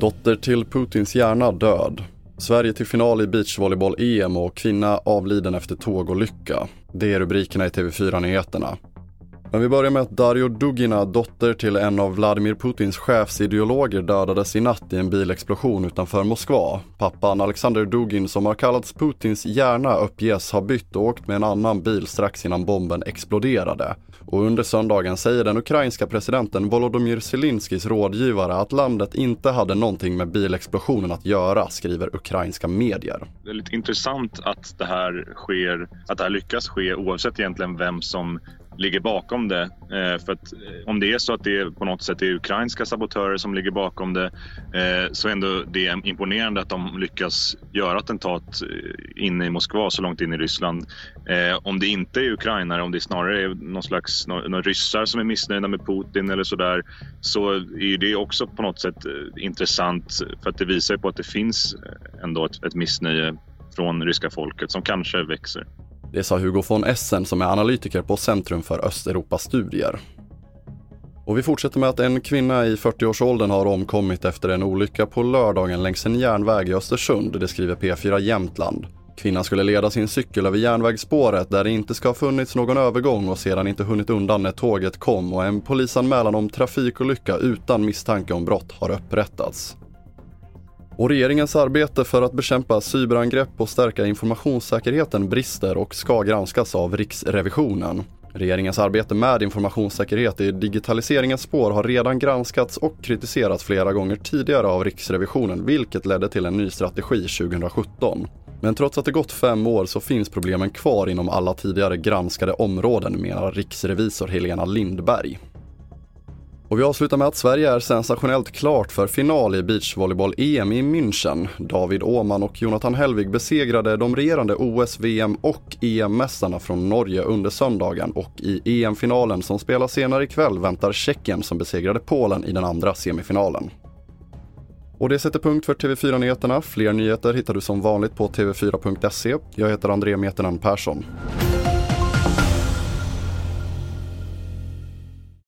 Dotter till Putins hjärna död. Sverige till final i beachvolleyboll-EM och kvinna avliden efter tågolycka. Det är rubrikerna i TV4-nyheterna. Men vi börjar med att Dario Dugina, dotter till en av Vladimir Putins chefsideologer, dödades i natt i en bilexplosion utanför Moskva. Pappan Alexander Dugin, som har kallats Putins hjärna, uppges ha bytt och åkt med en annan bil strax innan bomben exploderade. Och under söndagen säger den ukrainska presidenten Volodymyr Zelenskyjs rådgivare att landet inte hade någonting med bilexplosionen att göra, skriver ukrainska medier. Det är lite intressant att det här sker, att det här lyckas ske oavsett egentligen vem som ligger bakom det. Eh, för att eh, om det är så att det är på något sätt är ukrainska sabotörer som ligger bakom det eh, så är ändå det imponerande att de lyckas göra attentat eh, inne i Moskva så långt in i Ryssland. Eh, om det inte är ukrainare, om det snarare är någon slags någon ryssar som är missnöjda med Putin eller sådär så är det också på något sätt intressant för att det visar på att det finns ändå ett, ett missnöje från ryska folket som kanske växer. Det sa Hugo von Essen som är analytiker på Centrum för Östeuropastudier. Och vi fortsätter med att en kvinna i 40-årsåldern har omkommit efter en olycka på lördagen längs en järnväg i Östersund, det skriver P4 Jämtland. Kvinnan skulle leda sin cykel över järnvägsspåret där det inte ska ha funnits någon övergång och sedan inte hunnit undan när tåget kom och en polisanmälan om trafikolycka utan misstanke om brott har upprättats. Och regeringens arbete för att bekämpa cyberangrepp och stärka informationssäkerheten brister och ska granskas av Riksrevisionen. Regeringens arbete med informationssäkerhet i digitaliseringens spår har redan granskats och kritiserats flera gånger tidigare av Riksrevisionen, vilket ledde till en ny strategi 2017. Men trots att det gått fem år så finns problemen kvar inom alla tidigare granskade områden, menar riksrevisor Helena Lindberg. Och vi avslutar med att Sverige är sensationellt klart för final i beachvolleyboll-EM i München. David Åman och Jonathan Helvig besegrade de regerande OS, VM och EM-mästarna från Norge under söndagen och i EM-finalen som spelas senare ikväll väntar Tjeckien som besegrade Polen i den andra semifinalen. Och det sätter punkt för TV4-nyheterna. Fler nyheter hittar du som vanligt på tv4.se. Jag heter André Meternan Persson.